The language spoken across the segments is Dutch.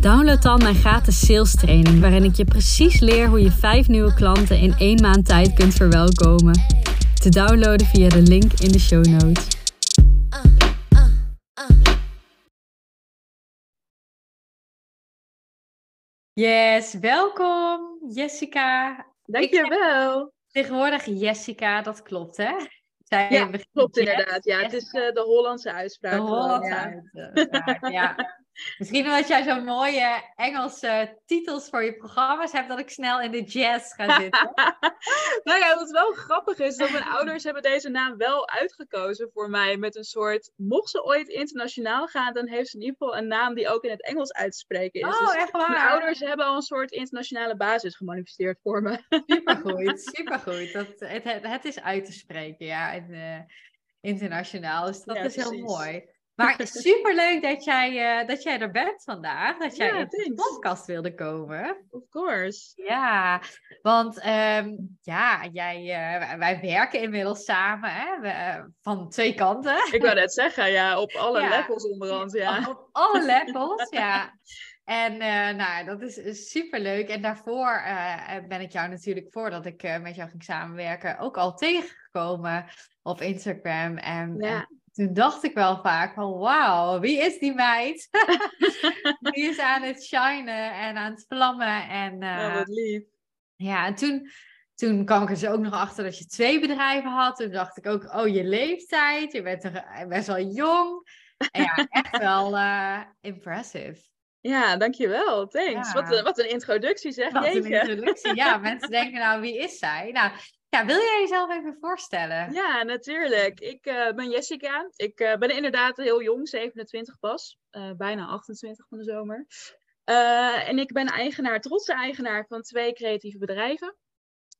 download dan mijn gratis sales training, waarin ik je precies leer hoe je vijf nieuwe klanten in één maand tijd kunt verwelkomen. Te downloaden via de link in de show notes. Yes, welkom Jessica. Dankjewel. Tegenwoordig Jessica, dat klopt hè? Zij ja, klopt inderdaad. Ja, het is uh, de Hollandse uitspraak. De Hollandse ja. uitspraak, ja. Misschien omdat jij zo'n mooie Engelse titels voor je programma's hebt, dat ik snel in de jazz ga zitten. nou ja, wat wel grappig is, dat mijn ouders hebben deze naam wel uitgekozen voor mij. Met een soort, mocht ze ooit internationaal gaan, dan heeft ze in ieder geval een naam die ook in het Engels uit te spreken is. Oh, dus echt waar? Mijn ouders hebben al een soort internationale basis gemanifesteerd voor me. Supergoed, supergoed. Dat, het, het, het is uit te spreken, ja. En, uh, internationaal, dus dat is heel mooi. Maar super leuk dat jij, uh, dat jij er bent vandaag. Dat jij in de podcast wilde komen. Of course. Ja, want um, ja, jij, uh, wij werken inmiddels samen hè? We, uh, van twee kanten. Ik wou net zeggen, ja, op alle ja. levels onderhand. Ja. Op alle levels, ja. En nou, dat is super leuk. En daarvoor ben ik jou natuurlijk, voordat ik met jou ging samenwerken, ook al tegengekomen op Instagram. En, ja. en toen dacht ik wel vaak van wauw, wie is die meid? die is aan het shinen en aan het vlammen. En, uh, oh, wat lief. Ja, en toen, toen kwam ik er dus ook nog achter dat je twee bedrijven had. Toen dacht ik ook, oh je leeftijd, je bent er best wel jong. En ja, echt wel uh, impressive. Ja, dankjewel. Thanks. Ja. Wat, wat een introductie zeg. Wat een introductie. Ja, mensen denken nou, wie is zij? Nou, ja, wil jij jezelf even voorstellen? Ja, natuurlijk. Ik uh, ben Jessica. Ik uh, ben inderdaad heel jong, 27 pas. Uh, bijna 28 van de zomer. en ik ben eigenaar, trotse eigenaar van twee creatieve bedrijven.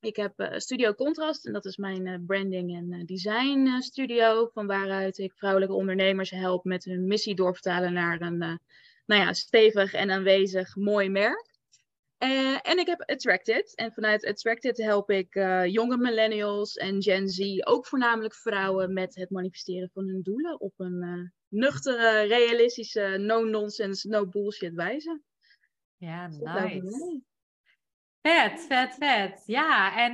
Ik heb Studio Contrast en dat is mijn branding en design studio. Van waaruit ik vrouwelijke ondernemers help met hun missie doorvertalen naar een nou ja, stevig en aanwezig mooi merk. Uh, en ik heb Attracted. En vanuit Attracted help ik uh, jonge millennials en Gen Z, ook voornamelijk vrouwen, met het manifesteren van hun doelen op een uh, nuchtere, realistische, no-nonsense, no-bullshit wijze. Ja, nice. Vet, vet, vet. Ja, en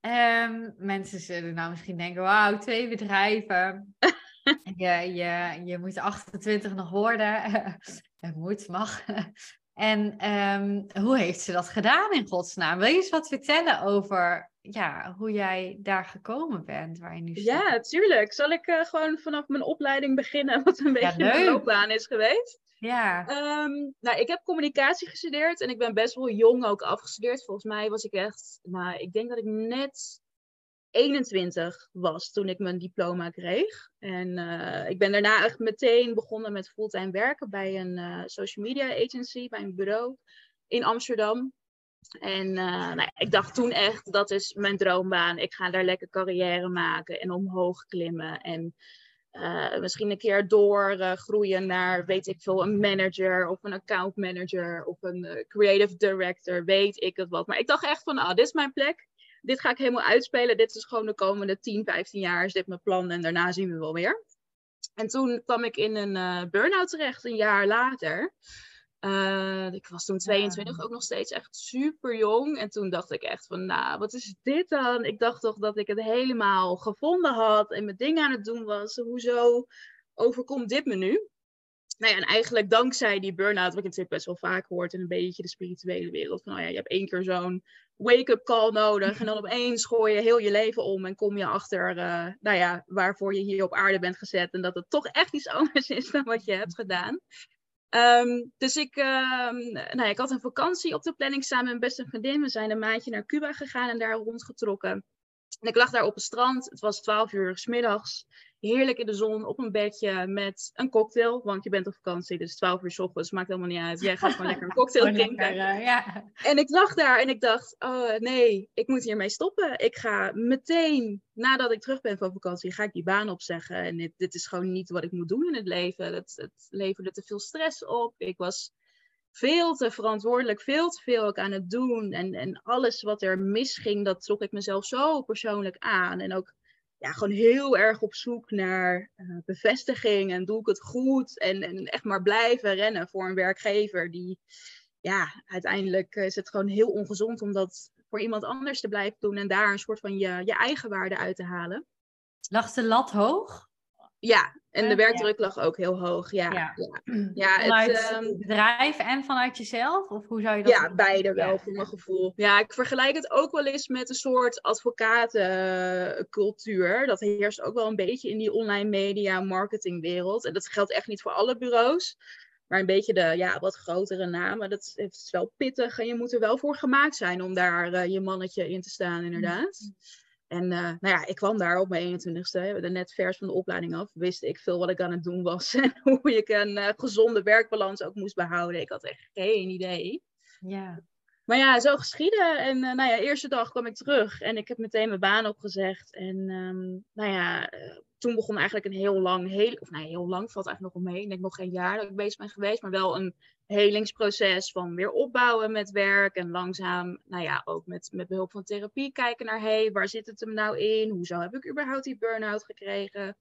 um, mensen zullen nou misschien denken, wauw, twee bedrijven. je, je, je moet 28 nog worden. Het moet, mag. En um, hoe heeft ze dat gedaan in godsnaam? Wil je eens wat vertellen over ja, hoe jij daar gekomen bent, waar je nu staat? Ja, tuurlijk. Zal ik uh, gewoon vanaf mijn opleiding beginnen, wat een beetje ja, een loopbaan is geweest? Ja. Um, nou, ik heb communicatie gestudeerd en ik ben best wel jong ook afgestudeerd. Volgens mij was ik echt, nou, ik denk dat ik net 21 was toen ik mijn diploma kreeg. En uh, ik ben daarna echt meteen begonnen met fulltime werken bij een uh, social media agency, bij een bureau in Amsterdam. En uh, nou, ik dacht toen echt, dat is mijn droombaan. Ik ga daar lekker carrière maken en omhoog klimmen. En misschien een keer doorgroeien naar, weet ik veel, een manager of een account manager of een creative director, weet ik het wat. Maar ik dacht echt van, ah, dit is mijn plek dit ga ik helemaal uitspelen. Dit is gewoon de komende 10, 15 jaar is dit mijn plan en daarna zien we wel weer. En toen kwam ik in een uh, burn-out terecht, een jaar later. Uh, ik was toen 22, ja. ook nog steeds echt super jong. En toen dacht ik echt van, nou, wat is dit dan? Ik dacht toch dat ik het helemaal gevonden had en mijn dingen aan het doen was. Hoezo overkomt dit me nu? Nou ja, en eigenlijk dankzij die burn-out, wat ik natuurlijk best wel vaak hoort in een beetje de spirituele wereld. Van, oh ja, je hebt één keer zo'n wake-up call nodig. En dan opeens gooi je heel je leven om en kom je achter, uh, nou ja, waarvoor je hier op aarde bent gezet. En dat het toch echt iets anders is dan wat je hebt gedaan. Um, dus ik, um, nou, ik had een vakantie op de planning samen met mijn beste vriendin. We zijn een maandje naar Cuba gegaan en daar rondgetrokken. En ik lag daar op het strand. Het was 12 uur s middags. Heerlijk in de zon op een bedje met een cocktail. Want je bent op vakantie, dus 12 uur s ochtends, maakt helemaal niet uit. Jij gaat gewoon lekker een cocktail drinken. ja. En ik lag daar en ik dacht, oh nee, ik moet hiermee stoppen. Ik ga meteen, nadat ik terug ben van vakantie, ga ik die baan opzeggen. En dit, dit is gewoon niet wat ik moet doen in het leven. Het, het leverde te veel stress op. Ik was veel te verantwoordelijk, veel te veel ook aan het doen. En, en alles wat er misging, dat trok ik mezelf zo persoonlijk aan. En ook ja, gewoon heel erg op zoek naar uh, bevestiging en doe ik het goed. En, en echt maar blijven rennen voor een werkgever die, ja, uiteindelijk is het gewoon heel ongezond om dat voor iemand anders te blijven doen en daar een soort van je, je eigen waarde uit te halen. Lag de lat hoog? Ja, en de werkdruk lag ook heel hoog. Ja, ja. ja. vanuit het um, bedrijf en vanuit jezelf? Of hoe zou je dat Ja, beide wel, voor mijn gevoel. Ja, ik vergelijk het ook wel eens met een soort advocatencultuur. Dat heerst ook wel een beetje in die online media marketingwereld. En dat geldt echt niet voor alle bureaus. Maar een beetje de ja, wat grotere namen, dat is wel pittig. En je moet er wel voor gemaakt zijn om daar uh, je mannetje in te staan, inderdaad. Mm. En uh, nou ja, ik kwam daar op mijn 21ste, er net vers van de opleiding af, wist ik veel wat ik aan het doen was en hoe ik een uh, gezonde werkbalans ook moest behouden. Ik had echt geen idee. Ja. Maar ja, zo geschieden. En uh, nou ja, eerste dag kwam ik terug en ik heb meteen mijn baan opgezegd. En um, nou ja, toen begon eigenlijk een heel lang, heel, of nou heel lang, valt eigenlijk nog omheen. Ik denk nog geen jaar dat ik bezig ben geweest, maar wel een helingsproces van weer opbouwen met werk. En langzaam, nou ja, ook met, met behulp van therapie kijken naar, hé, hey, waar zit het hem nou in? Hoezo heb ik überhaupt die burn-out gekregen?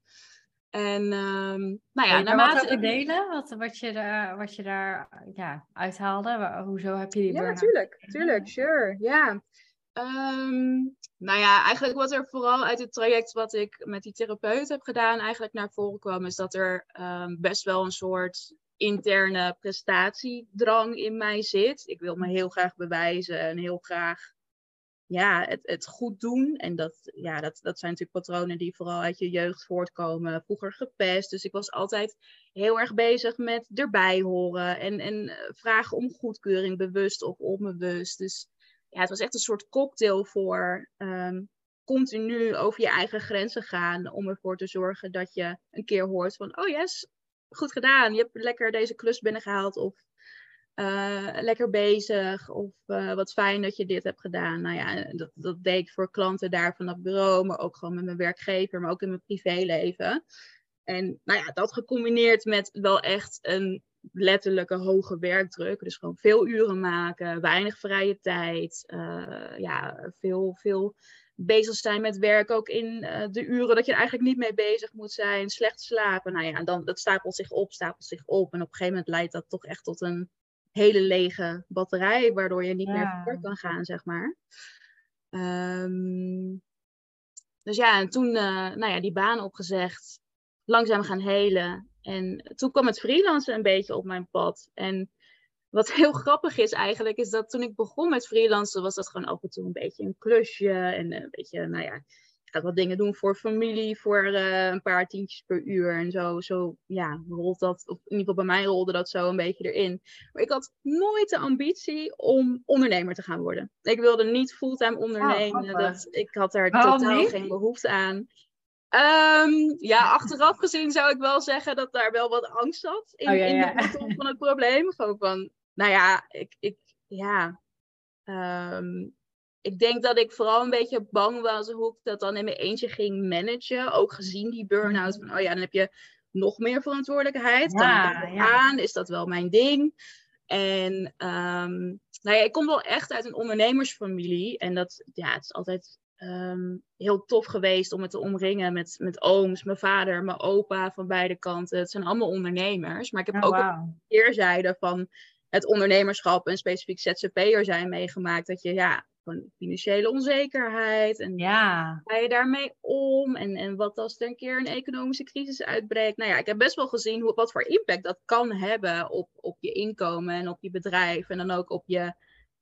En um, nou ja, naarmate... Wat delen? Wat, wat, je daar, wat je daar ja, uithaalde? Hoezo heb je die? Ja, natuurlijk. Tuurlijk, sure. Ja. Um, nou ja, eigenlijk wat er vooral uit het traject wat ik met die therapeut heb gedaan, eigenlijk naar voren kwam, is dat er um, best wel een soort interne prestatiedrang in mij zit. Ik wil me heel graag bewijzen en heel graag ja, het, het goed doen. En dat, ja, dat, dat zijn natuurlijk patronen die vooral uit je jeugd voortkomen. Vroeger gepest. Dus ik was altijd heel erg bezig met erbij horen. En, en vragen om goedkeuring, bewust of onbewust. Dus ja, het was echt een soort cocktail voor um, continu over je eigen grenzen gaan. Om ervoor te zorgen dat je een keer hoort van, oh yes, goed gedaan. Je hebt lekker deze klus binnengehaald. Of uh, lekker bezig. Of uh, wat fijn dat je dit hebt gedaan. Nou ja, dat, dat deed ik voor klanten daar van dat bureau. Maar ook gewoon met mijn werkgever. Maar ook in mijn privéleven. En nou ja, dat gecombineerd met wel echt een letterlijke hoge werkdruk. Dus gewoon veel uren maken, weinig vrije tijd. Uh, ja, veel, veel bezig zijn met werk. Ook in de uren dat je er eigenlijk niet mee bezig moet zijn. Slecht slapen. Nou ja, dan dat stapelt zich op, stapelt zich op. En op een gegeven moment leidt dat toch echt tot een hele lege batterij. Waardoor je niet ja. meer voor kan gaan, zeg maar. Um, dus ja, en toen uh, nou ja, die baan opgezegd. Langzaam gaan helen. En toen kwam het freelancen een beetje op mijn pad. En wat heel grappig is eigenlijk, is dat toen ik begon met freelancen, was dat gewoon af en toe een beetje een klusje. En een beetje, nou ja, ik ga wat dingen doen voor familie, voor uh, een paar tientjes per uur. En zo, zo, ja, rolt dat, of in ieder geval bij mij rolde dat zo een beetje erin. Maar ik had nooit de ambitie om ondernemer te gaan worden. Ik wilde niet fulltime ondernemen. Oh, dat, ik had daar totaal geen behoefte aan. Um, ja, achteraf gezien zou ik wel zeggen dat daar wel wat angst zat in, oh, ja, ja. in de wortel van het probleem. Gewoon van, nou ja, ik, ik ja. Um, ik denk dat ik vooral een beetje bang was hoe ik dat dan in mijn eentje ging managen. Ook gezien die burn-out. Van, oh ja, dan heb je nog meer verantwoordelijkheid. Ja, kan ik dat aan? Is dat wel mijn ding? En um, nou ja, ik kom wel echt uit een ondernemersfamilie. En dat, ja, het is altijd um, heel tof geweest om het te omringen met, met ooms, mijn vader, mijn opa van beide kanten. Het zijn allemaal ondernemers. Maar ik heb oh, ook wow. een keerzijde van het ondernemerschap en specifiek ZZP'er zijn meegemaakt. Dat je ja, financiële onzekerheid. En ja. ga je daarmee om? En, en wat als er een keer een economische crisis uitbreekt? Nou ja, ik heb best wel gezien hoe, wat voor impact dat kan hebben op, op je inkomen en op je bedrijf. En dan ook op je,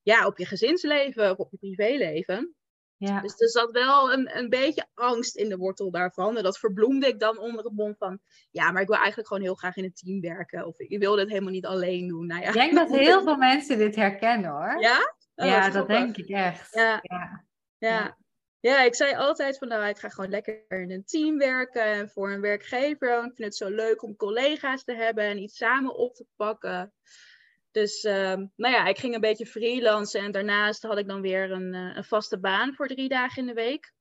ja, op je gezinsleven of op je privéleven. Ja. Dus er zat wel een, een beetje angst in de wortel daarvan. En dat verbloemde ik dan onder het mom van... Ja, maar ik wil eigenlijk gewoon heel graag in een team werken. Of ik wil dit helemaal niet alleen doen. Nou ja. Ik denk dat heel veel mensen dit herkennen hoor. Ja? Oh, ja, dat denk ik echt. Ja. Ja. ja. Ja, ik zei altijd van nou, ik ga gewoon lekker in een team werken en voor een werkgever. Ik vind het zo leuk om collega's te hebben en iets samen op te pakken. Dus ehm, nou ja, ik ging een beetje freelancen en daarnaast had ik dan weer een, eh, een vaste baan voor drie dagen in de week.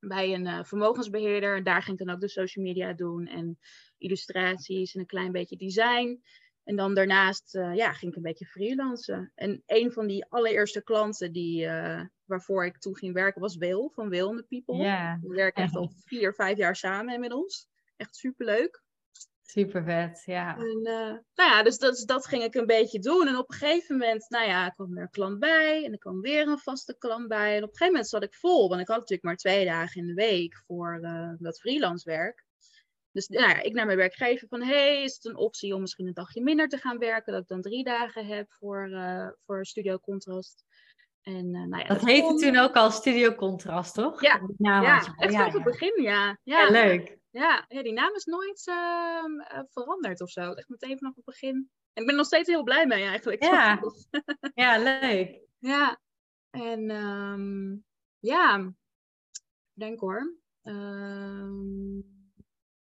Bij een uh, vermogensbeheerder. En daar ging ik dan ook de social media doen en illustraties en een klein beetje design. En dan daarnaast uh, ja, ging ik een beetje freelancen. En een van die allereerste klanten die, uh, waarvoor ik toen ging werken was Wil van Wil the People. Ja. We werken echt al vier, vijf jaar samen inmiddels. Echt superleuk. Super vet, ja. En, uh, nou ja, dus dat, dat ging ik een beetje doen. En op een gegeven moment, nou ja, kwam er een klant bij. En er kwam weer een vaste klant bij. En op een gegeven moment zat ik vol. Want ik had natuurlijk maar twee dagen in de week voor dat freelance werk. Dus nou ja, ik naar mijn werkgever van, hey, is het een optie om misschien een dagje minder te gaan werken? Dat ik dan drie dagen heb voor, uh, voor Studio Contrast. En, uh, nou ja, dat, dat heette kon... toen ook al Studio Contrast, toch? Ja, ja, ja echt ja, vanaf het begin, ja. Ja, leuk. Ja, ja, die naam is nooit uh, veranderd of zo. Echt meteen vanaf het begin. En ik ben er nog steeds heel blij mee eigenlijk. Ja, ja leuk. Ja, en um, ja, denk hoor. Um,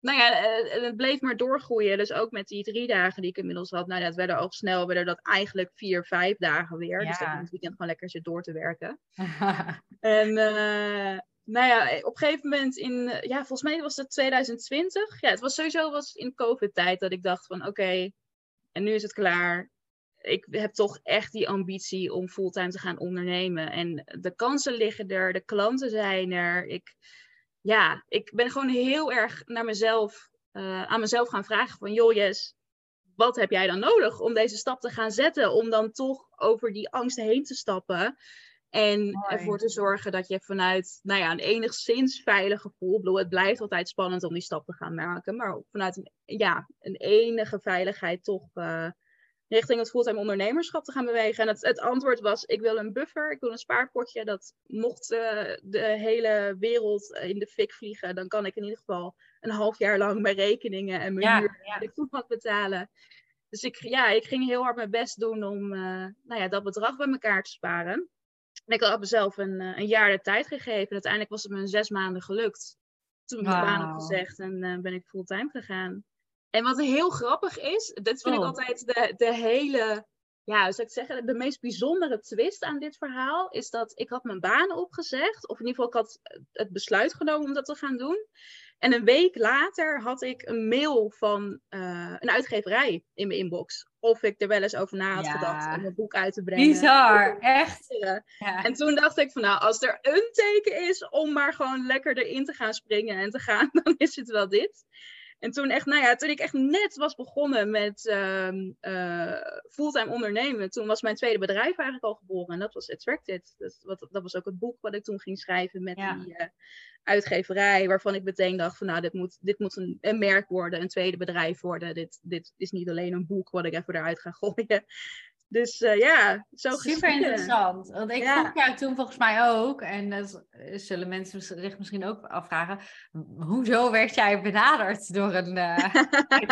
nou ja, het bleef maar doorgroeien. Dus ook met die drie dagen die ik inmiddels had. Nou, dat werden al snel, werden dat eigenlijk vier, vijf dagen weer. Ja. Dus dat ik het weekend gewoon lekker zit door te werken. en uh, nou ja, op een gegeven moment in, ja, volgens mij was het 2020. Ja, het was sowieso was in COVID-tijd dat ik dacht van, oké, en nu is het klaar. Ik heb toch echt die ambitie om fulltime te gaan ondernemen. En de kansen liggen er, de klanten zijn er. Ik ja, ik ben gewoon heel erg naar mezelf, uh, aan mezelf gaan vragen van, joh wat heb jij dan nodig om deze stap te gaan zetten? Om dan toch over die angst heen te stappen. En Mooi. ervoor te zorgen dat je vanuit nou ja, een enigszins veilig gevoel, bedoel, het blijft altijd spannend om die stap te gaan maken, maar vanuit een, ja, een enige veiligheid toch uh, richting het fulltime ondernemerschap te gaan bewegen. En het, het, antwoord was, ik wil een buffer, ik wil een spaarpotje. Dat mocht uh, de hele wereld in de fik vliegen, dan kan ik in ieder geval een half jaar lang mijn rekeningen en mijn ja, huur ja. en voetpad betalen. Dus ik, ja, ik ging heel hard mijn best doen om uh, nou ja, dat bedrag bij elkaar te sparen. En ik had mezelf een, uh, een jaar de tijd gegeven. Uiteindelijk was het me in zes maanden gelukt. Toen ik mijn Wauw. baan heb gezegd en uh, ben ik fulltime gegaan. En wat heel grappig is, dat vind Oh. ik altijd de, de hele, ja, hoe zou ik zeggen, de meest bijzondere twist aan dit verhaal, is dat ik had mijn baan opgezegd, of in ieder geval ik had het besluit genomen om dat te gaan doen. En een week later had ik een mail van eh, een uitgeverij in mijn inbox. Of ik er wel eens over na had Ja. gedacht om een boek uit te brengen. Bizar, echt. Ja. En toen dacht ik van nou, als er een teken is om maar gewoon lekker erin te gaan springen en te gaan, dan is het wel dit. En toen echt, nou ja, toen ik echt net was begonnen met ehm, eh, fulltime ondernemen, toen was mijn tweede bedrijf eigenlijk al geboren. En dat was Attracted. Dat, wat, dat was ook het boek wat ik toen ging schrijven met Ja. die eh, uitgeverij, waarvan ik meteen dacht van nou, dit moet, dit moet een, een merk worden, een tweede bedrijf worden. Dit, dit is niet alleen een boek wat ik even eruit ga gooien. Dus eh, ja, zo Super geschieden. interessant. Want ik Ja. vroeg jou toen volgens mij ook, en dat zullen mensen zich misschien ook afvragen, hoezo werd jij benaderd door een eh,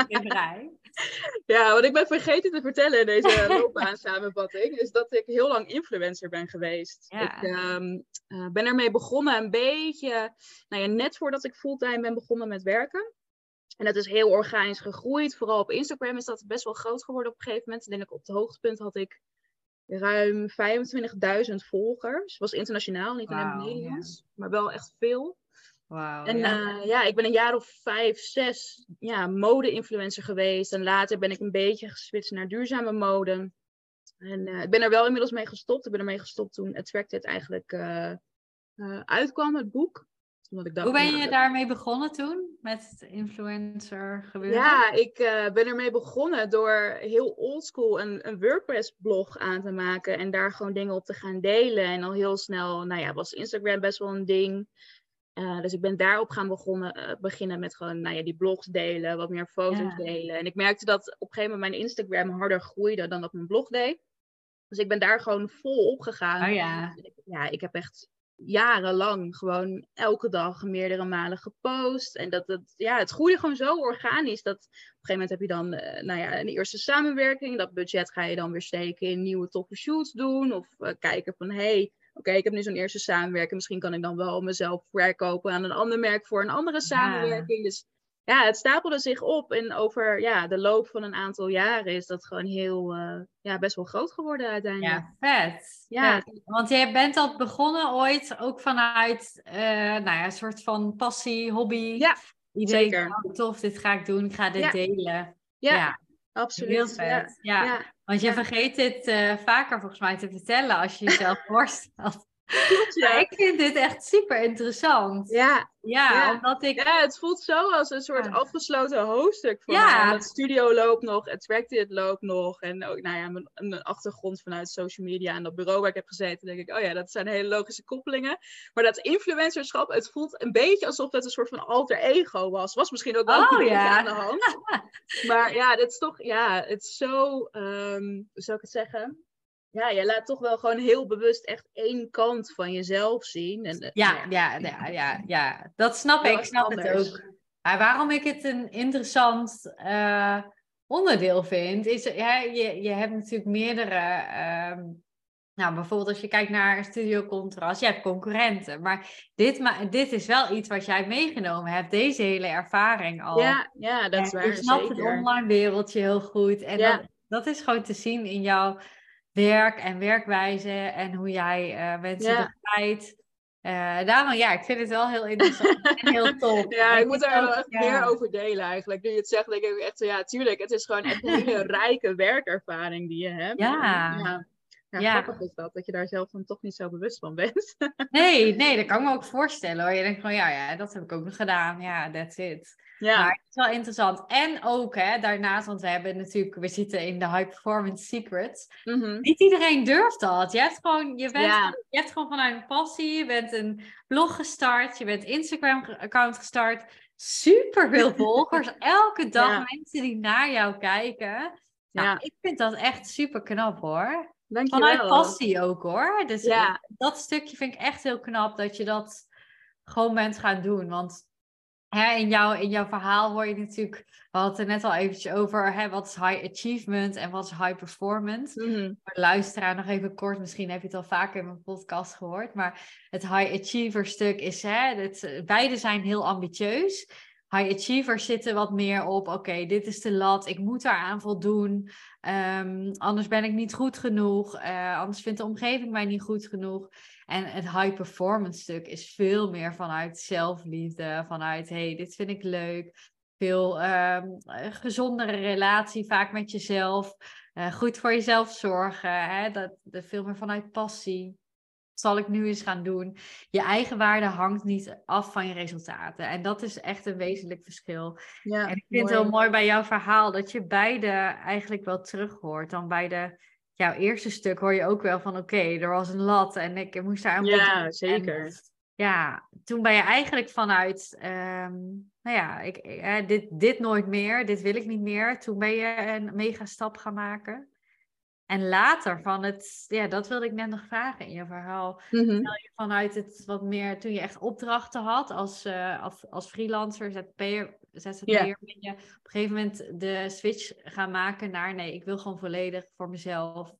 bedrijf? Ja, wat ik ben vergeten te vertellen in deze loopbaansamenvatting, is dat ik heel lang influencer ben geweest. Ja. Ik ehm, eh, ben ermee begonnen een beetje, nou ja, net voordat ik fulltime ben begonnen met werken. En dat is heel organisch gegroeid. Vooral op Instagram is dat best wel groot geworden op een gegeven moment. Ik denk ik op het hoogtepunt had ik ruim 25.000 volgers. Was internationaal, niet alleen Wauw, Nederlands, maar wel echt veel. Wauw. En ja. ja. ja, ik ben een jaar of vijf, zes ja, mode-influencer geweest. En later ben ik een beetje geswitcht naar duurzame mode. En eh, ik ben er wel inmiddels mee gestopt. Ik ben ermee gestopt toen Attracted eigenlijk eh, eh, uitkwam, het boek. Omdat ik dacht, Hoe ben nou, je daarmee begonnen toen? Met influencer gebeuren? Ja, ik eh, ben ermee begonnen door heel oldschool een, een WordPress-blog aan te maken. En daar gewoon dingen op te gaan delen. En al heel snel, nou ja, was Instagram best wel een ding. Eh, dus ik ben daarop gaan begonnen, eh, beginnen met gewoon, nou ja, die blogs delen, wat meer foto's Ja. delen. En ik merkte dat op een gegeven moment mijn Instagram harder groeide dan dat mijn blog deed. Dus ik ben daar gewoon vol op gegaan. Oh ja. Ja, ik heb echt jarenlang gewoon elke dag meerdere malen gepost. En dat, dat, ja, het groeide gewoon zo organisch. Dat op een gegeven moment heb je dan eh, nou ja, een eerste samenwerking. Dat budget ga je dan weer steken in nieuwe toffe shoots doen. Of eh, kijken van, hey, oké, ik heb nu zo'n eerste samenwerking. Misschien kan ik dan wel mezelf verkopen aan een ander merk voor een andere samenwerking. Dus ja, het stapelde zich op. En over ja, de loop van een aantal jaren is dat gewoon heel, uh, ja, best wel groot geworden uiteindelijk. Ja, vet. Ja, want jij bent al begonnen ooit ook vanuit uh, nou ja, een soort van passie, hobby. Ja, idee. Zeker. Oh, tof, dit ga ik doen, ik ga dit delen. Ja, ja. absoluut. Heel vet. Ja. Want je vergeet dit uh, vaker volgens mij te vertellen als je jezelf voorstelt. Ja. ik vind dit echt super interessant. Ja. Ja, omdat ik... Ja, het voelt zo als een soort afgesloten hoofdstuk voor ja. mij. Het studio loopt nog, Attracted loopt nog. En ook, nou ja, mijn, mijn, achtergrond vanuit social media en dat bureau waar ik heb gezeten, denk ik, oh ja, dat zijn hele logische koppelingen. Maar dat influencerschap, het voelt een beetje alsof het een soort van alter ego was. Was misschien ook wel oh, een ja. aan de hand. maar ja, dit is toch, ja, het is zo, um, hoe zou ik het zeggen? Ja, je laat toch wel gewoon heel bewust echt één kant van jezelf zien. En, ja, ja, ja, ja, ja, dat snap ik. Ik snap het ook. Maar waarom ik het een interessant uh, onderdeel vind, is ja, je, je hebt natuurlijk meerdere. Uh, nou, bijvoorbeeld als je kijkt naar Studio Contrast, je hebt concurrenten. Maar dit, maar dit is wel iets wat jij meegenomen hebt, deze hele ervaring al. Ja, ja dat is waar. Je snapt het online wereldje heel goed. En ja. dat, dat is gewoon te zien in jouw werk en werkwijze en hoe jij uh, mensen ja. begeleidt. Uh, daarom, ja, ik vind het wel heel interessant en heel tof. Ja, ik, moet er wel echt meer over delen eigenlijk. Nu je het zegt, denk ik echt, ja, tuurlijk, het is gewoon echt een hele rijke werkervaring die je hebt. Ja. ja. Ja, grappig is dat, dat je daar zelf dan toch niet zo bewust van bent. nee, nee, dat kan ik me ook voorstellen hoor. Je denkt van, ja, ja, dat heb ik ook nog gedaan. Ja, that's it. Ja. Maar het is wel interessant. En ook hè, daarnaast, want we hebben natuurlijk, we zitten in de high performance secrets. Mhm. Niet iedereen durft dat. Je hebt gewoon, je bent, je hebt gewoon vanuit een passie, je bent een blog gestart, je bent Instagram account gestart. Super veel volgers, elke dag mensen die naar jou kijken. Nou, ja. ik vind dat echt super knap hoor. Dankjewel. Vanuit passie ook hoor. Dus ja. dat stukje vind ik echt heel knap dat je dat gewoon bent gaan doen. Want hè, in, jouw, in jouw verhaal hoor je natuurlijk, we hadden het er net al eventjes over, hè, wat is high achievement en wat is high performance. Mm -hmm. Voor de luisteraar nog even kort, misschien heb je het al vaker in mijn podcast gehoord, maar het high achiever stuk is, hè, het, beide zijn heel ambitieus. High achievers zitten wat meer op, oké, dit is de lat, ik moet daaraan voldoen. Um, anders ben ik niet goed genoeg. Uh, anders vindt de omgeving mij niet goed genoeg. En het high performance stuk is veel meer vanuit zelfliefde. Vanuit, hey, dit vind ik leuk. Veel um, gezondere relatie vaak met jezelf. Uh, goed voor jezelf zorgen. Hè? Dat, dat veel meer vanuit passie zal ik nu eens gaan doen. Je eigen waarde hangt niet af van je resultaten. En dat is echt een wezenlijk verschil. Ja, en ik vind het heel mooi bij jouw verhaal dat je beide eigenlijk wel terug hoort. Dan bij de, jouw eerste stuk hoor je ook wel van oké, er was een lat en ik moest daar aan Ja, zeker. ja, toen ben je eigenlijk vanuit, um, nou ja, ik, eh, dit, dit nooit meer, dit wil ik niet meer. Toen ben je een mega stap gaan maken. En later van het, ja, dat wilde ik net nog vragen in je verhaal. Mm -hmm. je vanuit het wat meer, toen je echt opdrachten had als, uh, als, als freelancer, ZZP'er, ZZP'er yeah. ben je op een gegeven moment de switch gaan maken naar, nee, ik wil gewoon volledig voor mezelf.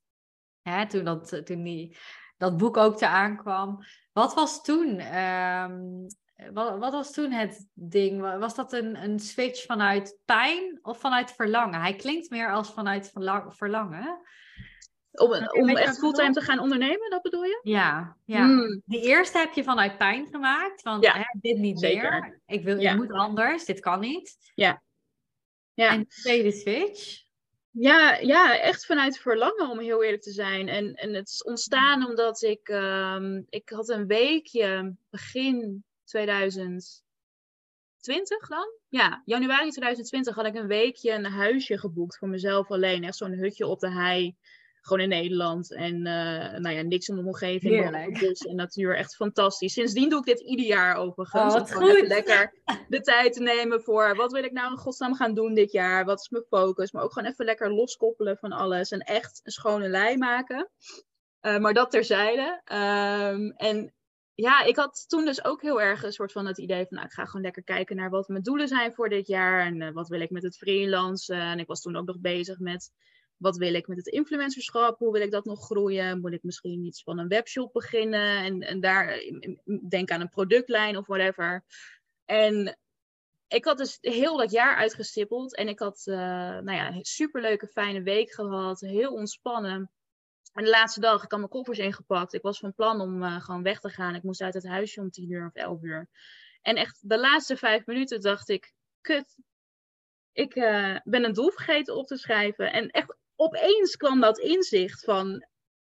Hè, toen dat, toen die, dat boek ook te aankwam. Wat was toen, um, wat, wat, was toen het ding? Was dat een, een switch vanuit pijn of vanuit verlangen? Hij klinkt meer als vanuit verlangen. Om, om echt fulltime te gaan ondernemen, dat bedoel je? Ja, ja. Mm. De eerste heb je vanuit pijn gemaakt. Want ja, hè, dit niet zeker. meer. Ik, wil, ja. ik moet anders, dit kan niet. Ja. ja. En de tweede switch? Ja, ja, echt vanuit verlangen om heel eerlijk te zijn. En, en het is ontstaan omdat ik, um, ik had een weekje begin 2020 dan? Ja, januari 2020 had ik een weekje een huisje geboekt voor mezelf alleen. Echt zo'n hutje op de hei gewoon in Nederland. En uh, nou ja, niks in de omgeving. Bos en natuur. Echt fantastisch. Sindsdien doe ik dit ieder jaar overigens. Oh, wat goed. Even lekker de tijd te nemen voor wat wil ik nou in godsnaam gaan doen dit jaar? Wat is mijn focus? Maar ook gewoon even lekker loskoppelen van alles. En echt een schone lei maken. Uh, maar dat terzijde. Um, en ja, ik had toen dus ook heel erg een soort van het idee van, nou, ik ga gewoon lekker kijken naar wat mijn doelen zijn voor dit jaar en uh, wat wil ik met het freelancen. En ik was toen ook nog bezig met wat wil ik met het influencerschap? Hoe wil ik dat nog groeien? Moet ik misschien iets van een webshop beginnen en, en daar denk aan een productlijn of whatever. En ik had dus heel dat jaar uitgestippeld en ik had uh, nou ja, een superleuke fijne week gehad, heel ontspannen. En de laatste dag, ik had mijn koffers ingepakt. Ik was van plan om uh, gewoon weg te gaan. Ik moest uit het huisje om tien uur of elf uur. En echt de laatste vijf minuten dacht ik, kut, ik uh, ben een doel vergeten op te schrijven. En echt opeens kwam dat inzicht van,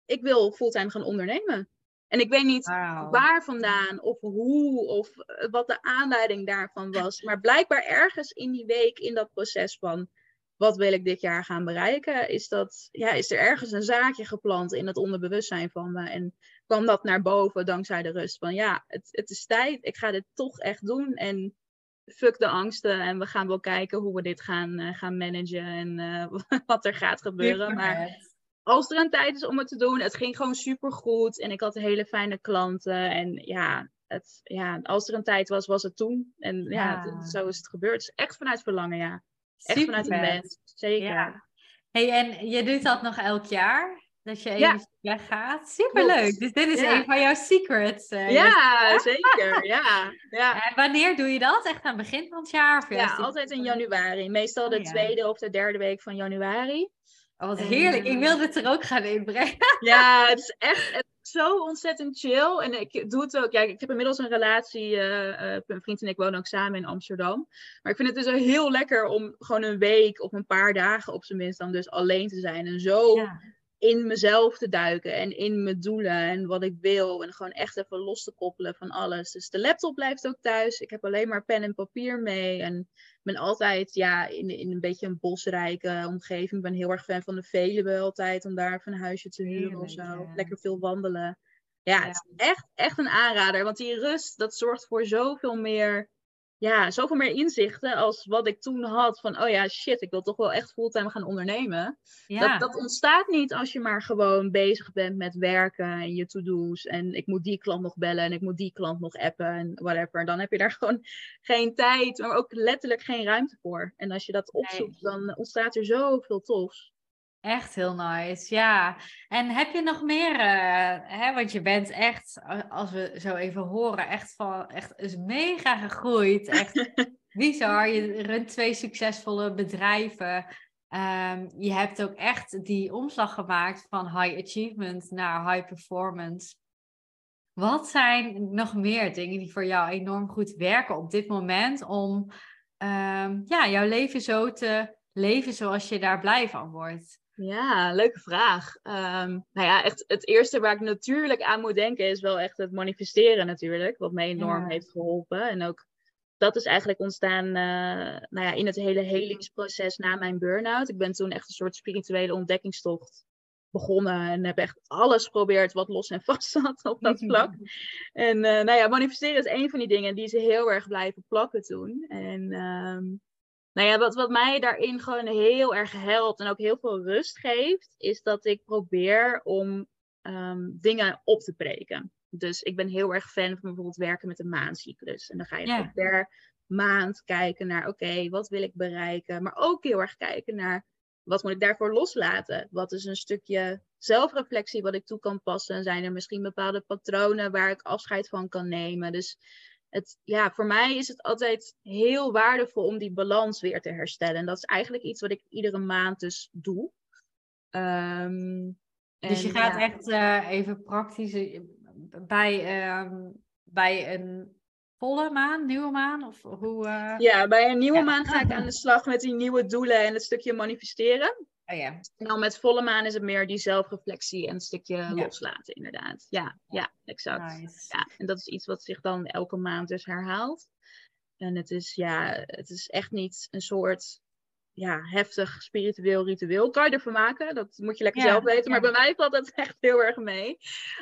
ik wil fulltime gaan ondernemen. En ik weet niet waar vandaan of hoe of wat de aanleiding daarvan was. Maar blijkbaar ergens in die week, in dat proces van wat wil ik dit jaar gaan bereiken, is, dat, ja, is er ergens een zaadje geplant in het onderbewustzijn van me. En kwam dat naar boven dankzij de rust van ja, het, het is tijd, ik ga dit toch echt doen. En fuck de angsten en we gaan wel kijken hoe we dit gaan, uh, gaan managen en uh, wat er gaat gebeuren. Maar als er een tijd is om het te doen, het ging gewoon super goed en ik had hele fijne klanten en ja, het, ja, als er een tijd was, was het toen. En ja, ja zo is het gebeurd. Dus echt vanuit verlangen, ja. Echt super vanuit het bed, zeker. Ja. Hey, en je doet dat nog elk jaar? Dat je even ja. weggaat. Superleuk. Dus dit is een van jouw secrets. Uh, ja, zeker. Ja. ja. En wanneer doe je dat? Echt aan het begin van het jaar? Of ja, altijd in januari. Meestal de oh, tweede of de derde week van januari. Oh, wat heerlijk. Ik wil dit er ook gaan inbrengen. Ja, het is echt het is zo ontzettend chill. En ik doe het ook. Ja, ik heb inmiddels een relatie. Uh, mijn vriend en ik wonen ook samen in Amsterdam. Maar ik vind het dus heel lekker om gewoon een week of een paar dagen op zijn minst dan dus alleen te zijn. En zo ja in mezelf te duiken en in mijn doelen en wat ik wil. En gewoon echt even los te koppelen van alles. Dus de laptop blijft ook thuis. Ik heb alleen maar pen en papier mee. En ben altijd ja, in, in een beetje een bosrijke omgeving. Ik ben heel erg fan van de Veluwe altijd. Om daar even een huisje te huren of zo. Lekker veel wandelen. Ja, ja, het is echt, echt een aanrader. Want die rust, dat zorgt voor zoveel meer ja, zoveel meer inzichten als wat ik toen had. Van, oh ja, shit, ik wil toch wel echt fulltime gaan ondernemen. Dat, dat ontstaat niet als je maar gewoon bezig bent met werken en je to-do's. En ik moet die klant nog bellen en ik moet die klant nog appen en whatever. Dan heb je daar gewoon geen tijd, maar ook letterlijk geen ruimte voor. En als je dat opzoekt, dan ontstaat er zoveel tofs. Echt heel nice, ja. En heb je nog meer, uh, hè, want je bent echt, als we zo even horen, echt, van, echt is mega gegroeid. Echt bizar. Je runt twee succesvolle bedrijven. Um, je hebt ook echt die omslag gemaakt van high achievement naar high performance. Wat zijn nog meer dingen die voor jou enorm goed werken op dit moment om um, ja, jouw leven zo te leven zoals je daar blij van wordt? Ja, leuke vraag. Um, nou ja, echt het eerste waar ik natuurlijk aan moet denken is wel echt het manifesteren natuurlijk, wat mij enorm heeft geholpen. En ook dat is eigenlijk ontstaan uh, nou ja, in het hele helingsproces na mijn burn-out. Ik ben toen echt een soort spirituele ontdekkingstocht begonnen en heb echt alles geprobeerd wat los en vast zat op dat vlak. en uh, nou ja, manifesteren is een van die dingen die ze heel erg blijven plakken toen. En um, nou ja, wat, wat mij daarin gewoon heel erg helpt en ook heel veel rust geeft, is dat ik probeer om ehm, dingen op te breken. Dus ik ben heel erg fan van bijvoorbeeld werken met een maandcyclus. En dan ga je per maand kijken naar, oké, wat wil ik bereiken? Maar ook heel erg kijken naar, wat moet ik daarvoor loslaten? Wat is een stukje zelfreflectie wat ik toe kan passen? Zijn er misschien bepaalde patronen waar ik afscheid van kan nemen? Dus het, ja, voor mij is het altijd heel waardevol om die balans weer te herstellen. En dat is eigenlijk iets wat ik iedere maand dus doe. Ehm, dus je gaat echt uh, even praktisch eh, bij, uh, bij een volle maan, nieuwe maan? Of hoe, uh... Ja, bij een nieuwe maan ga ik aan de slag met die nieuwe doelen en het stukje manifesteren. Oh, ja. En dan met volle maan is het meer die zelfreflectie en een stukje loslaten, inderdaad. Ja, ja, exact. Ja, en dat is iets wat zich dan elke maand dus herhaalt. En het is, ja, het is echt niet een soort ja, heftig spiritueel ritueel. Kan je ervan maken, dat moet je lekker zelf weten. Maar bij mij valt dat echt heel erg mee.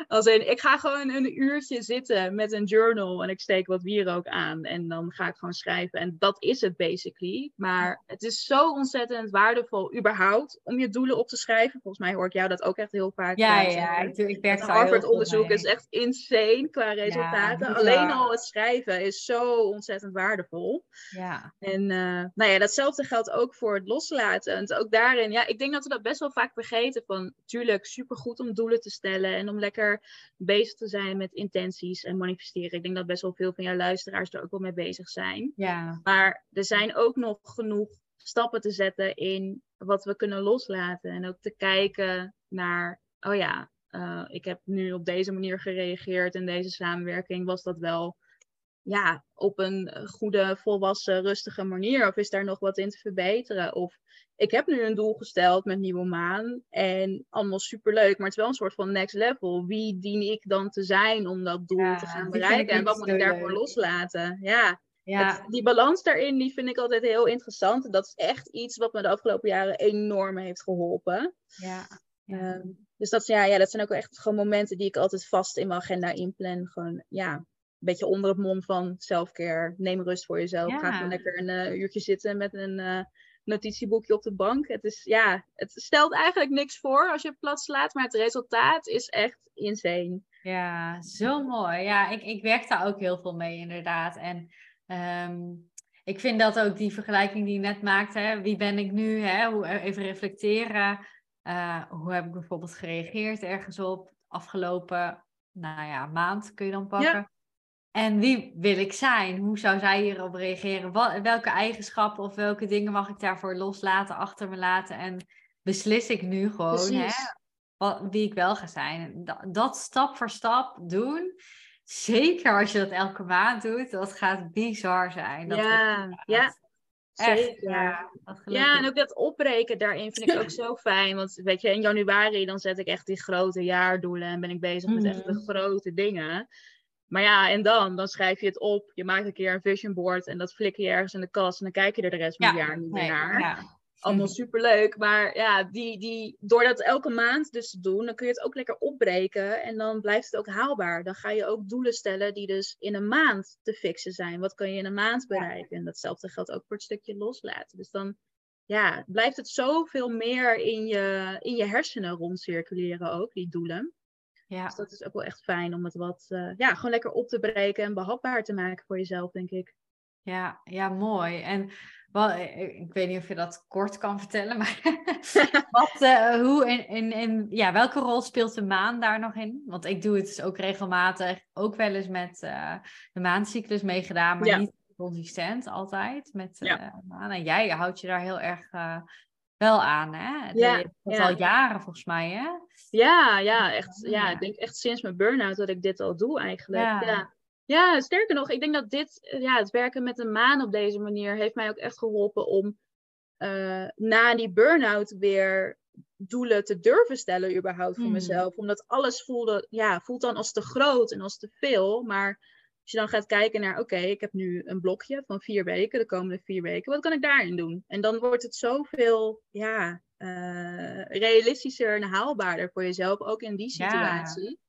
Als in, ik ga gewoon een uurtje zitten met een journal en ik steek wat wierook aan. En dan ga ik gewoon schrijven. En dat is het basically. Maar het is zo ontzettend waardevol überhaupt om je doelen op te schrijven. Volgens mij hoor ik jou dat ook echt heel vaak. Ja, ja, ik, ik werk Het Harvard-onderzoek is echt insane qua resultaten. Alleen al het schrijven is zo ontzettend waardevol. Ja. En uh, nou ja, datzelfde geldt ook voor het loslaten. En ook daarin, ja, ik denk dat we dat best wel vaak vergeten. Van, tuurlijk, supergoed om doelen te stellen en om lekker bezig te zijn met intenties en manifesteren. Ik denk dat best wel veel van jouw luisteraars er ook wel mee bezig zijn. Ja. Maar er zijn ook nog genoeg stappen te zetten in wat we kunnen loslaten. En ook te kijken naar, oh ja, uh, ik heb nu op deze manier gereageerd in deze samenwerking. Was dat wel ja, op een goede, volwassen, rustige manier? Of is daar nog wat in te verbeteren? Of ik heb nu een doel gesteld met Nieuwe Maan en allemaal superleuk, maar het is wel een soort van next level. Wie dien ik dan te zijn om dat doel te gaan bereiken? En wat moet ik daarvoor loslaten? Ja, ja. die balans daarin, die vind ik altijd heel interessant. Dat is echt iets wat me de afgelopen jaren enorm heeft geholpen. Ja. ja. Um, dus dat, ja, ja, dat zijn ook echt gewoon momenten die ik altijd vast in mijn agenda inplan. Gewoon, ja, beetje onder het mom van selfcare. Neem rust voor jezelf. Ga gewoon lekker een uh, uurtje zitten met een uh, notitieboekje op de bank. Het, is, ja, het stelt eigenlijk niks voor als je het plat slaat, maar het resultaat is echt insane. Ja, zo mooi. Ja, ik, ik werk daar ook heel veel mee inderdaad. En um, ik vind dat ook die vergelijking die je net maakt, hè, wie ben ik nu, hè, hoe, even reflecteren. Uh, hoe heb ik bijvoorbeeld gereageerd ergens op? Afgelopen, nou ja, maand kun je dan pakken. Ja. En wie wil ik zijn? Hoe zou zij hierop reageren? Wat, welke eigenschappen of welke dingen mag ik daarvoor loslaten, achter me laten? En beslis ik nu gewoon hè, wat, wie ik wel ga zijn? Dat, dat stap voor stap doen. Zeker als je dat elke maand doet, dat gaat bizar zijn. Dat ja, ja. Zeker. ja, ja, en ook dat opbreken daarin vind ik ook zo fijn. Want weet je, in januari dan zet ik echt die grote jaardoelen en ben ik bezig met echt de mhm. grote dingen. Maar ja, en dan? Dan schrijf je het op, je maakt een keer een vision board en dat flikker je ergens in de kast en dan kijk je er de rest van het jaar niet meer naar. Ja allemaal superleuk. Maar ja, die, die, door dat elke maand dus te doen, dan kun je het ook lekker opbreken. En dan blijft het ook haalbaar. Dan ga je ook doelen stellen die dus in een maand te fixen zijn. Wat kan je in een maand bereiken? En datzelfde geldt ook voor het stukje loslaten. Dus dan ja, blijft het zoveel meer in je, in je hersenen rondcirculeren ook, die doelen. Ja. Dus dat is ook wel echt fijn om het wat, uh, ja, gewoon lekker op te breken en behapbaar te maken voor jezelf, denk ik. Ja, ja, mooi. En wel, eh, eh, ik weet niet of je dat kort kan vertellen, maar wat, uh, hoe in, in, in, ja, welke rol speelt de maan daar nog in? Want ik doe het dus ook regelmatig, ook wel eens met uh, de maancyclus meegedaan, maar niet consistent altijd met ja. maan. En jij houdt je daar heel erg wel aan, hè? Ja, dat al jaren volgens mij, hè? Ja, ja, echt, ja, ik denk echt sinds mijn burn-out dat ik dit al doe eigenlijk. ja. Ja, sterker nog, ik denk dat dit, eh, ja, het werken met een maan op deze manier heeft mij ook echt geholpen om uh, na die burn-out weer doelen te durven stellen überhaupt voor hmm. mezelf. Omdat alles voelde, ja, voelt dan als te groot en als te veel. Maar als je dan gaat kijken naar, oké, ik heb nu een blokje van vier weken, de komende vier weken, wat kan ik daarin doen? En dan wordt het zoveel, ja, uh, realistischer en haalbaarder voor jezelf, ook in die situatie.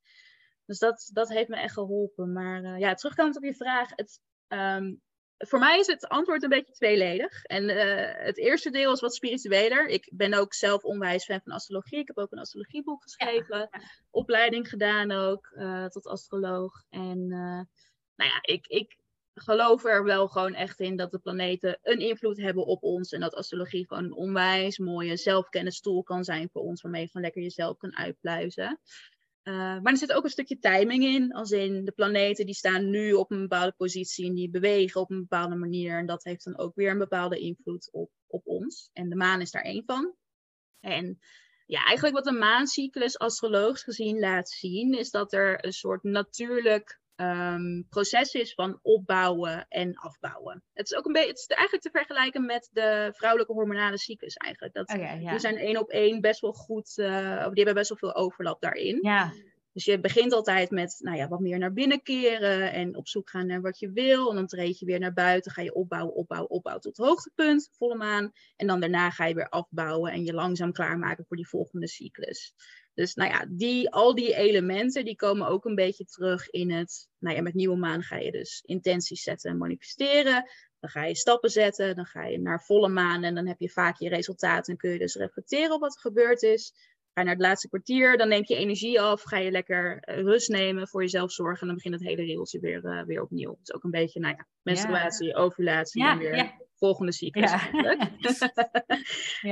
Dus dat, dat heeft me echt geholpen. Maar uh, ja, terugkomend op je vraag. Het, um, voor mij is het antwoord een beetje tweeledig. En uh, het eerste deel is wat spiritueler. Ik ben ook zelf onwijs fan van astrologie. Ik heb ook een astrologieboek geschreven. Opleiding gedaan ook uh, tot astroloog. En nou ja, ik, ik geloof er wel gewoon echt in dat de planeten een invloed hebben op ons. En dat astrologie gewoon een onwijs mooie zelfkennistool kan zijn voor ons. Waarmee je gewoon lekker jezelf kan uitpluizen. Uh, maar er zit ook een stukje timing in, als in de planeten die staan nu op een bepaalde positie en die bewegen op een bepaalde manier. En dat heeft dan ook weer een bepaalde invloed op, op ons. En de maan is daar één van. En ja, eigenlijk wat de maancyclus astrologisch gezien laat zien, is dat er een soort natuurlijk um, proces is van opbouwen en afbouwen. Het is ook een beetje, het is eigenlijk te vergelijken met de vrouwelijke hormonale cyclus eigenlijk. Dat, Die zijn één op één best wel goed, uh, die hebben best wel veel overlap daarin. Ja. Dus je begint altijd met nou ja, wat meer naar binnen keren en op zoek gaan naar wat je wil. En dan treed je weer naar buiten, ga je opbouwen, opbouwen, opbouwen tot hoogtepunt, volle maan. En dan daarna ga je weer afbouwen en je langzaam klaarmaken voor die volgende cyclus. Dus nou ja, die, al die elementen die komen ook een beetje terug in het, nou ja, met nieuwe maan ga je dus intenties zetten en manifesteren. Dan ga je stappen zetten, dan ga je naar volle maan en dan heb je vaak je resultaten en kun je dus reflecteren op wat er gebeurd is. Ga je naar het laatste kwartier, dan neem je energie af, ga je lekker eh, rust nemen, voor jezelf zorgen en dan begint het hele regeltje weer, uh, weer opnieuw. Dus ook een beetje, nou ja, menstruatie, ovulatie en weer volgende cyclus. Ja.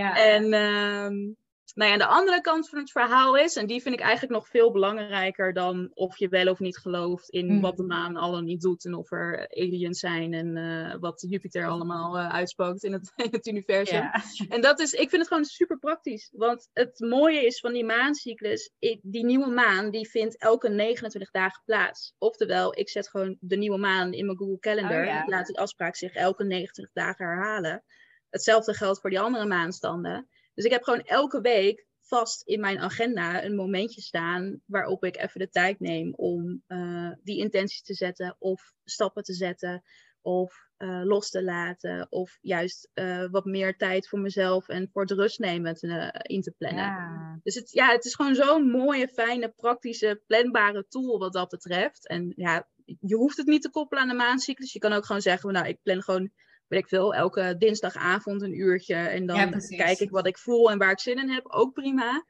ja. En ehm, nou ja, de andere kant van het verhaal is, en die vind ik eigenlijk nog veel belangrijker dan of je wel of niet gelooft in Mm. wat de maan al en niet doet en of er aliens zijn en eh, wat Jupiter allemaal eh, uitspookt in het, in het universum. ja. En dat is, ik vind het gewoon super praktisch. Want het mooie is van die maancyclus, ik- die nieuwe maan, die vindt elke 29 dagen plaats. Oftewel, ik zet gewoon de nieuwe maan in mijn Google Calendar. Oh ja. Ik laat die afspraak zich elke 29 dagen herhalen. Hetzelfde geldt voor die andere maanstanden. Dus ik heb gewoon elke week vast in mijn agenda een momentje staan waarop ik even de tijd neem om eh, die intenties te zetten of stappen te zetten of eh, los te laten of juist eh, wat meer tijd voor mezelf en voor het rust nemen te, in te plannen. Ja. Dus het, ja, het is gewoon zo'n mooie, fijne, praktische, planbare tool wat dat betreft. En ja, je hoeft het niet te koppelen aan de maancyclus. Je kan ook gewoon zeggen, nou, ik plan gewoon, weet ik veel, elke dinsdagavond een uurtje. En dan Ja, kijk ik wat ik voel en waar ik zin in heb. Ook prima.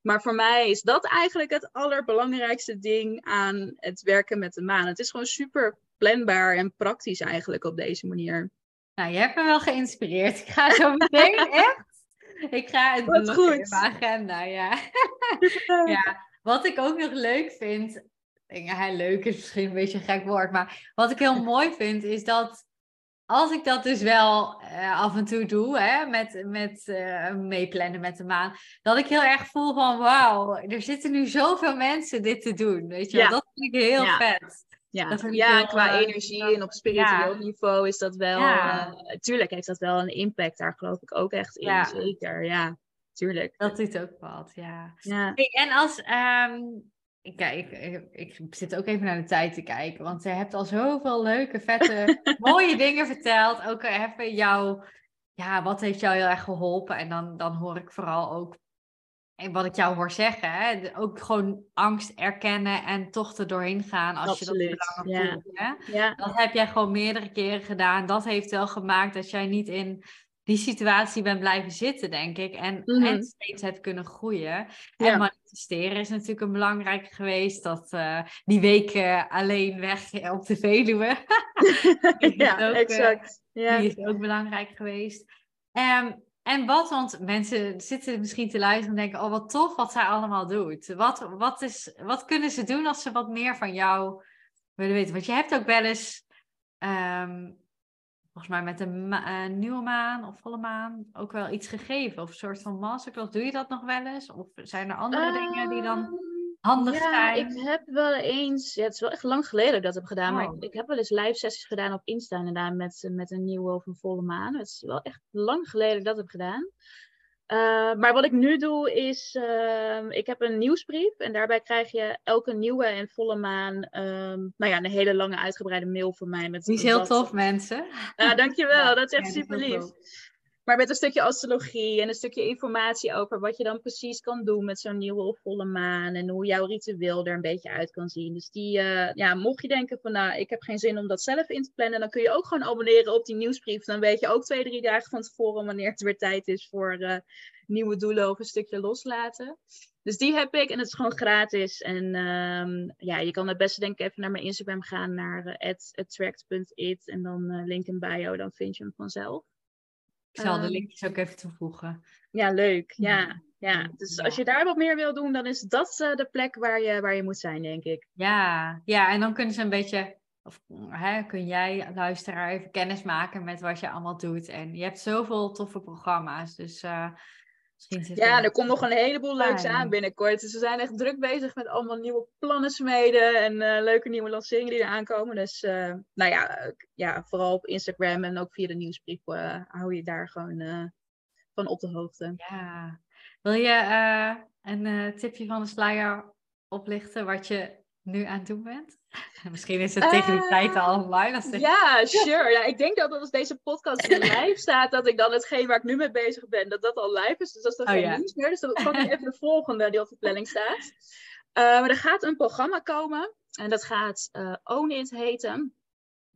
Maar voor mij is dat eigenlijk het allerbelangrijkste ding aan het werken met de maan. Het is gewoon super planbaar en praktisch eigenlijk op deze manier. Nou, je hebt me wel geïnspireerd. Ik ga zo meteen echt. Ik ga het Wat in mijn agenda, ja. ja. Wat ik ook nog leuk vind. Ja, leuk is misschien een beetje een gek woord. Maar wat ik heel mooi vind is dat. Als ik dat dus wel eh, af en toe doe, hè, met, met eh, meeplannen met de maan, dat ik heel erg voel van wauw, er zitten nu zoveel mensen dit te doen. Weet je? Ja. Dat vind ik heel Ja. vet. Ja, ja heel, qua eh, energie en op spiritueel niveau is dat wel. Tuurlijk heeft dat wel een impact. Daar geloof ik ook echt in. Ja. Zeker, ja. Tuurlijk. Dat doet ook wat, ja. Ja. Hey, en als, ehm, ik, kijk, ik, ik zit ook even naar de tijd te kijken, want je hebt al zoveel leuke, vette, mooie dingen verteld. Ook even jouw, ja, wat heeft jou heel erg geholpen? En dan, dan hoor ik vooral ook, en wat ik jou hoor zeggen, hè, ook gewoon angst erkennen en toch er doorheen gaan als je dat langer ja. voelt. Hè? Ja. Dat heb jij gewoon meerdere keren gedaan. Dat heeft wel gemaakt dat jij niet in die situatie bent blijven zitten, denk ik. En, Mhm. en steeds hebt kunnen groeien. En manifesteren is natuurlijk een belangrijke geweest. Dat eh, die week alleen weg op de Veluwe. Ja, ook, eh, exact. Ja. Die is ook belangrijk geweest. Ehm, en wat, want mensen zitten misschien te luisteren en denken: Oh, wat tof wat zij allemaal doet. Wat, wat, is, wat kunnen ze doen als ze wat meer van jou willen weten? Want je hebt ook wel eens, ehm, volgens mij met een ma- eh, nieuwe maan of volle maan, ook wel iets gegeven. Of een soort van masterclass. Doe je dat nog wel eens? Of zijn er andere dingen die dan Ehm, handig ja, zijn? ik heb wel eens, ja, het is wel echt lang geleden dat ik dat heb gedaan, maar Oh. ik, ik heb wel eens live sessies gedaan op Insta inderdaad met, met een nieuwe of een volle maan. Het is wel echt lang geleden dat ik dat heb gedaan. Eh, maar wat ik nu doe is, ehm, ik heb een nieuwsbrief en daarbij krijg je elke nieuwe en volle maan, ehm, nou ja, een hele lange uitgebreide mail van mij. Met Die is heel tof, mensen. Ja, dankjewel, Ja, dat is echt ja, super lief. Maar met een stukje astrologie en een stukje informatie over wat je dan precies kan doen met zo'n nieuwe of volle maan. En hoe jouw ritueel er een beetje uit kan zien. Dus die, eh, ja, mocht je denken van nou, ik heb geen zin om dat zelf in te plannen. Dan kun je ook gewoon abonneren op die nieuwsbrief. Dan weet je ook twee, drie dagen van tevoren wanneer het weer tijd is voor eh, nieuwe doelen of een stukje loslaten. Dus die heb ik en het is gewoon gratis. En ehm, ja, je kan het beste denk ik even naar mijn Instagram gaan, naar eh, attract.it. En dan link in bio, dan vind je hem vanzelf. Ik zal de Ehm, linkjes ook even toevoegen. Ja, leuk. Ja, Ja. ja. Dus als je daar wat meer wil doen, dan is dat eh, de plek waar je, waar je moet zijn, denk ik. Ja, ja, en dan kunnen ze een beetje, of hè, kun jij, luisteraar, even kennis maken met wat je allemaal doet. En je hebt zoveel toffe programma's, dus eh, Ja, er komt nog een heleboel leuks Fijn. aan binnenkort. Dus we zijn echt druk bezig met allemaal nieuwe plannen smeden en eh, leuke nieuwe lanceringen die er aankomen. Dus uh, nou ja, uh, ja, vooral op Instagram en ook via de nieuwsbrief uh, hou je daar gewoon van op de hoogte. Ja. Wil je een tipje van de sluier oplichten wat je nu aan het doen bent? Misschien is het tegen die tijd al online. Ja, sure. Ja, ik denk dat als deze podcast live staat, dat ik dan hetgeen waar ik nu mee bezig ben, dat dat al live is. Dus dat is dan oh, geen ja. nieuws meer. Dus dan pak ik even de volgende die op de planning staat. Uh, maar er gaat een programma komen. En dat gaat uh, Own It heten.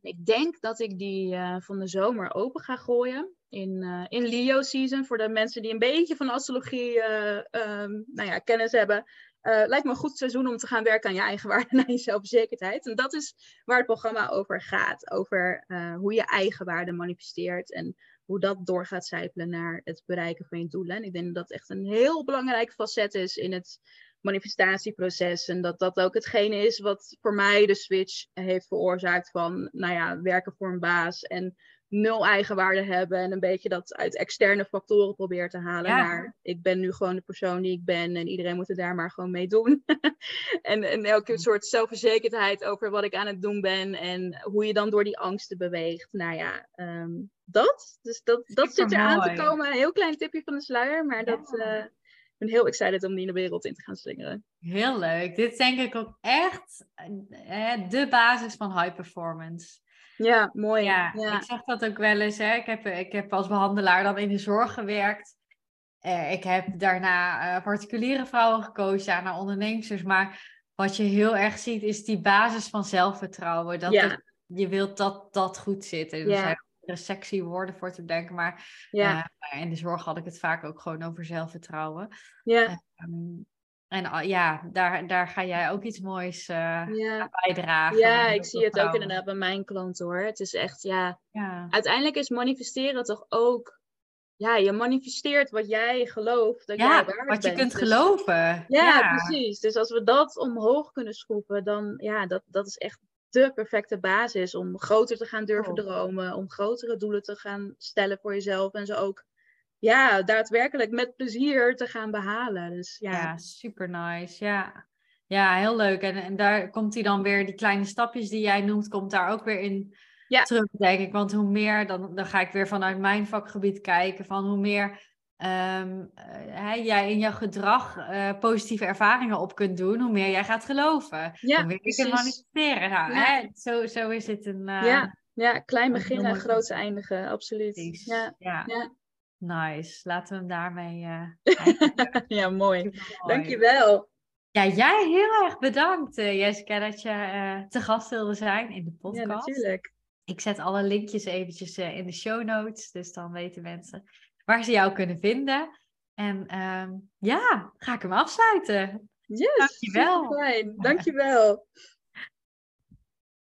Ik denk dat ik die van de zomer open ga gooien. In, in Leo season. Voor de mensen die een beetje van astrologie um, nou ja, kennis hebben. Uh, lijkt me een goed seizoen om te gaan werken aan je eigen waarde en aan je zelfverzekerdheid. En dat is waar het programma over gaat. Over uh, hoe je eigen waarde manifesteert. En hoe dat door gaat zijpelen naar het bereiken van je doelen. En ik denk dat dat echt een heel belangrijk facet is in het manifestatieproces. En dat dat ook hetgene is wat voor mij de switch heeft veroorzaakt van, nou ja, werken voor een baas en nul eigenwaarde hebben en een beetje dat uit externe factoren probeer te halen Ja. naar ik ben nu gewoon de persoon die ik ben en iedereen moet het daar maar gewoon mee doen. en, en elke soort zelfverzekerdheid over wat ik aan het doen ben en hoe je dan door die angsten beweegt. Nou ja, ehm, dat. Dus dat, dat zit er aan te komen. Een heel klein tipje van de sluier, maar dat, eh, ik ben heel excited om die in de wereld in te gaan slingeren. Heel leuk. Dit is denk ik ook echt eh, de basis van high performance. Ja, mooi. Ja, ja. ik zeg dat ook wel eens. Hè. Ik, heb, ik heb als behandelaar dan in de zorg gewerkt. Eh, ik heb daarna eh, particuliere vrouwen gekozen, daarna ondernemers. Maar wat je heel erg ziet is die basis van zelfvertrouwen. Dat Ja. het- je wilt dat dat goed zit. En er Ja. zijn er sexy woorden voor te bedenken. Maar Ja, eh, in de zorg had ik het vaak ook gewoon over zelfvertrouwen. ja, Ehm, en ja, daar, daar ga jij ook iets moois ja. aan bijdragen. Ja, ik zie het ook inderdaad bij mijn klanten hoor. Het is echt, ja, Ja. uiteindelijk is manifesteren toch ook, ja, je manifesteert wat jij gelooft dat Ja, wat je bent. kunt Dus- geloven. Ja, precies. Dus als we dat omhoog kunnen schroeven, dan, ja, dat, dat is echt de perfecte basis om groter te gaan durven Top. dromen, om grotere doelen te gaan stellen voor jezelf en ze ook, ja, daadwerkelijk met plezier te gaan behalen. Dus ja, Ja, super nice. Ja. ja, heel leuk. En, en daar komt hij dan weer, die kleine stapjes die jij noemt, komt daar ook weer in Ja. terug, denk ik. Want hoe meer, dan, dan ga ik weer vanuit mijn vakgebied kijken, van hoe meer ehm, eh, hè, jij in jouw gedrag eh, positieve ervaringen op kunt doen, hoe meer jij gaat geloven. ja hoe meer je kunt manifesteren. Nou, Ja. hè, zo, zo is het een... eh, Ja, ja, klein beginnen, groot eindigen, absoluut. Ja, Ja. Ja. nice. Laten we hem daarmee... eh ja, mooi. Dankjewel. Ja, jij heel erg bedankt, eh, Jessica, dat je eh, te gast wilde zijn in de Ja, podcast. natuurlijk. ik zet alle linkjes eventjes in de show notes, dus dan weten mensen waar ze jou kunnen vinden. En ehm, ja, ga ik hem afsluiten. Yes, Dankjewel. Fijn. Dankjewel.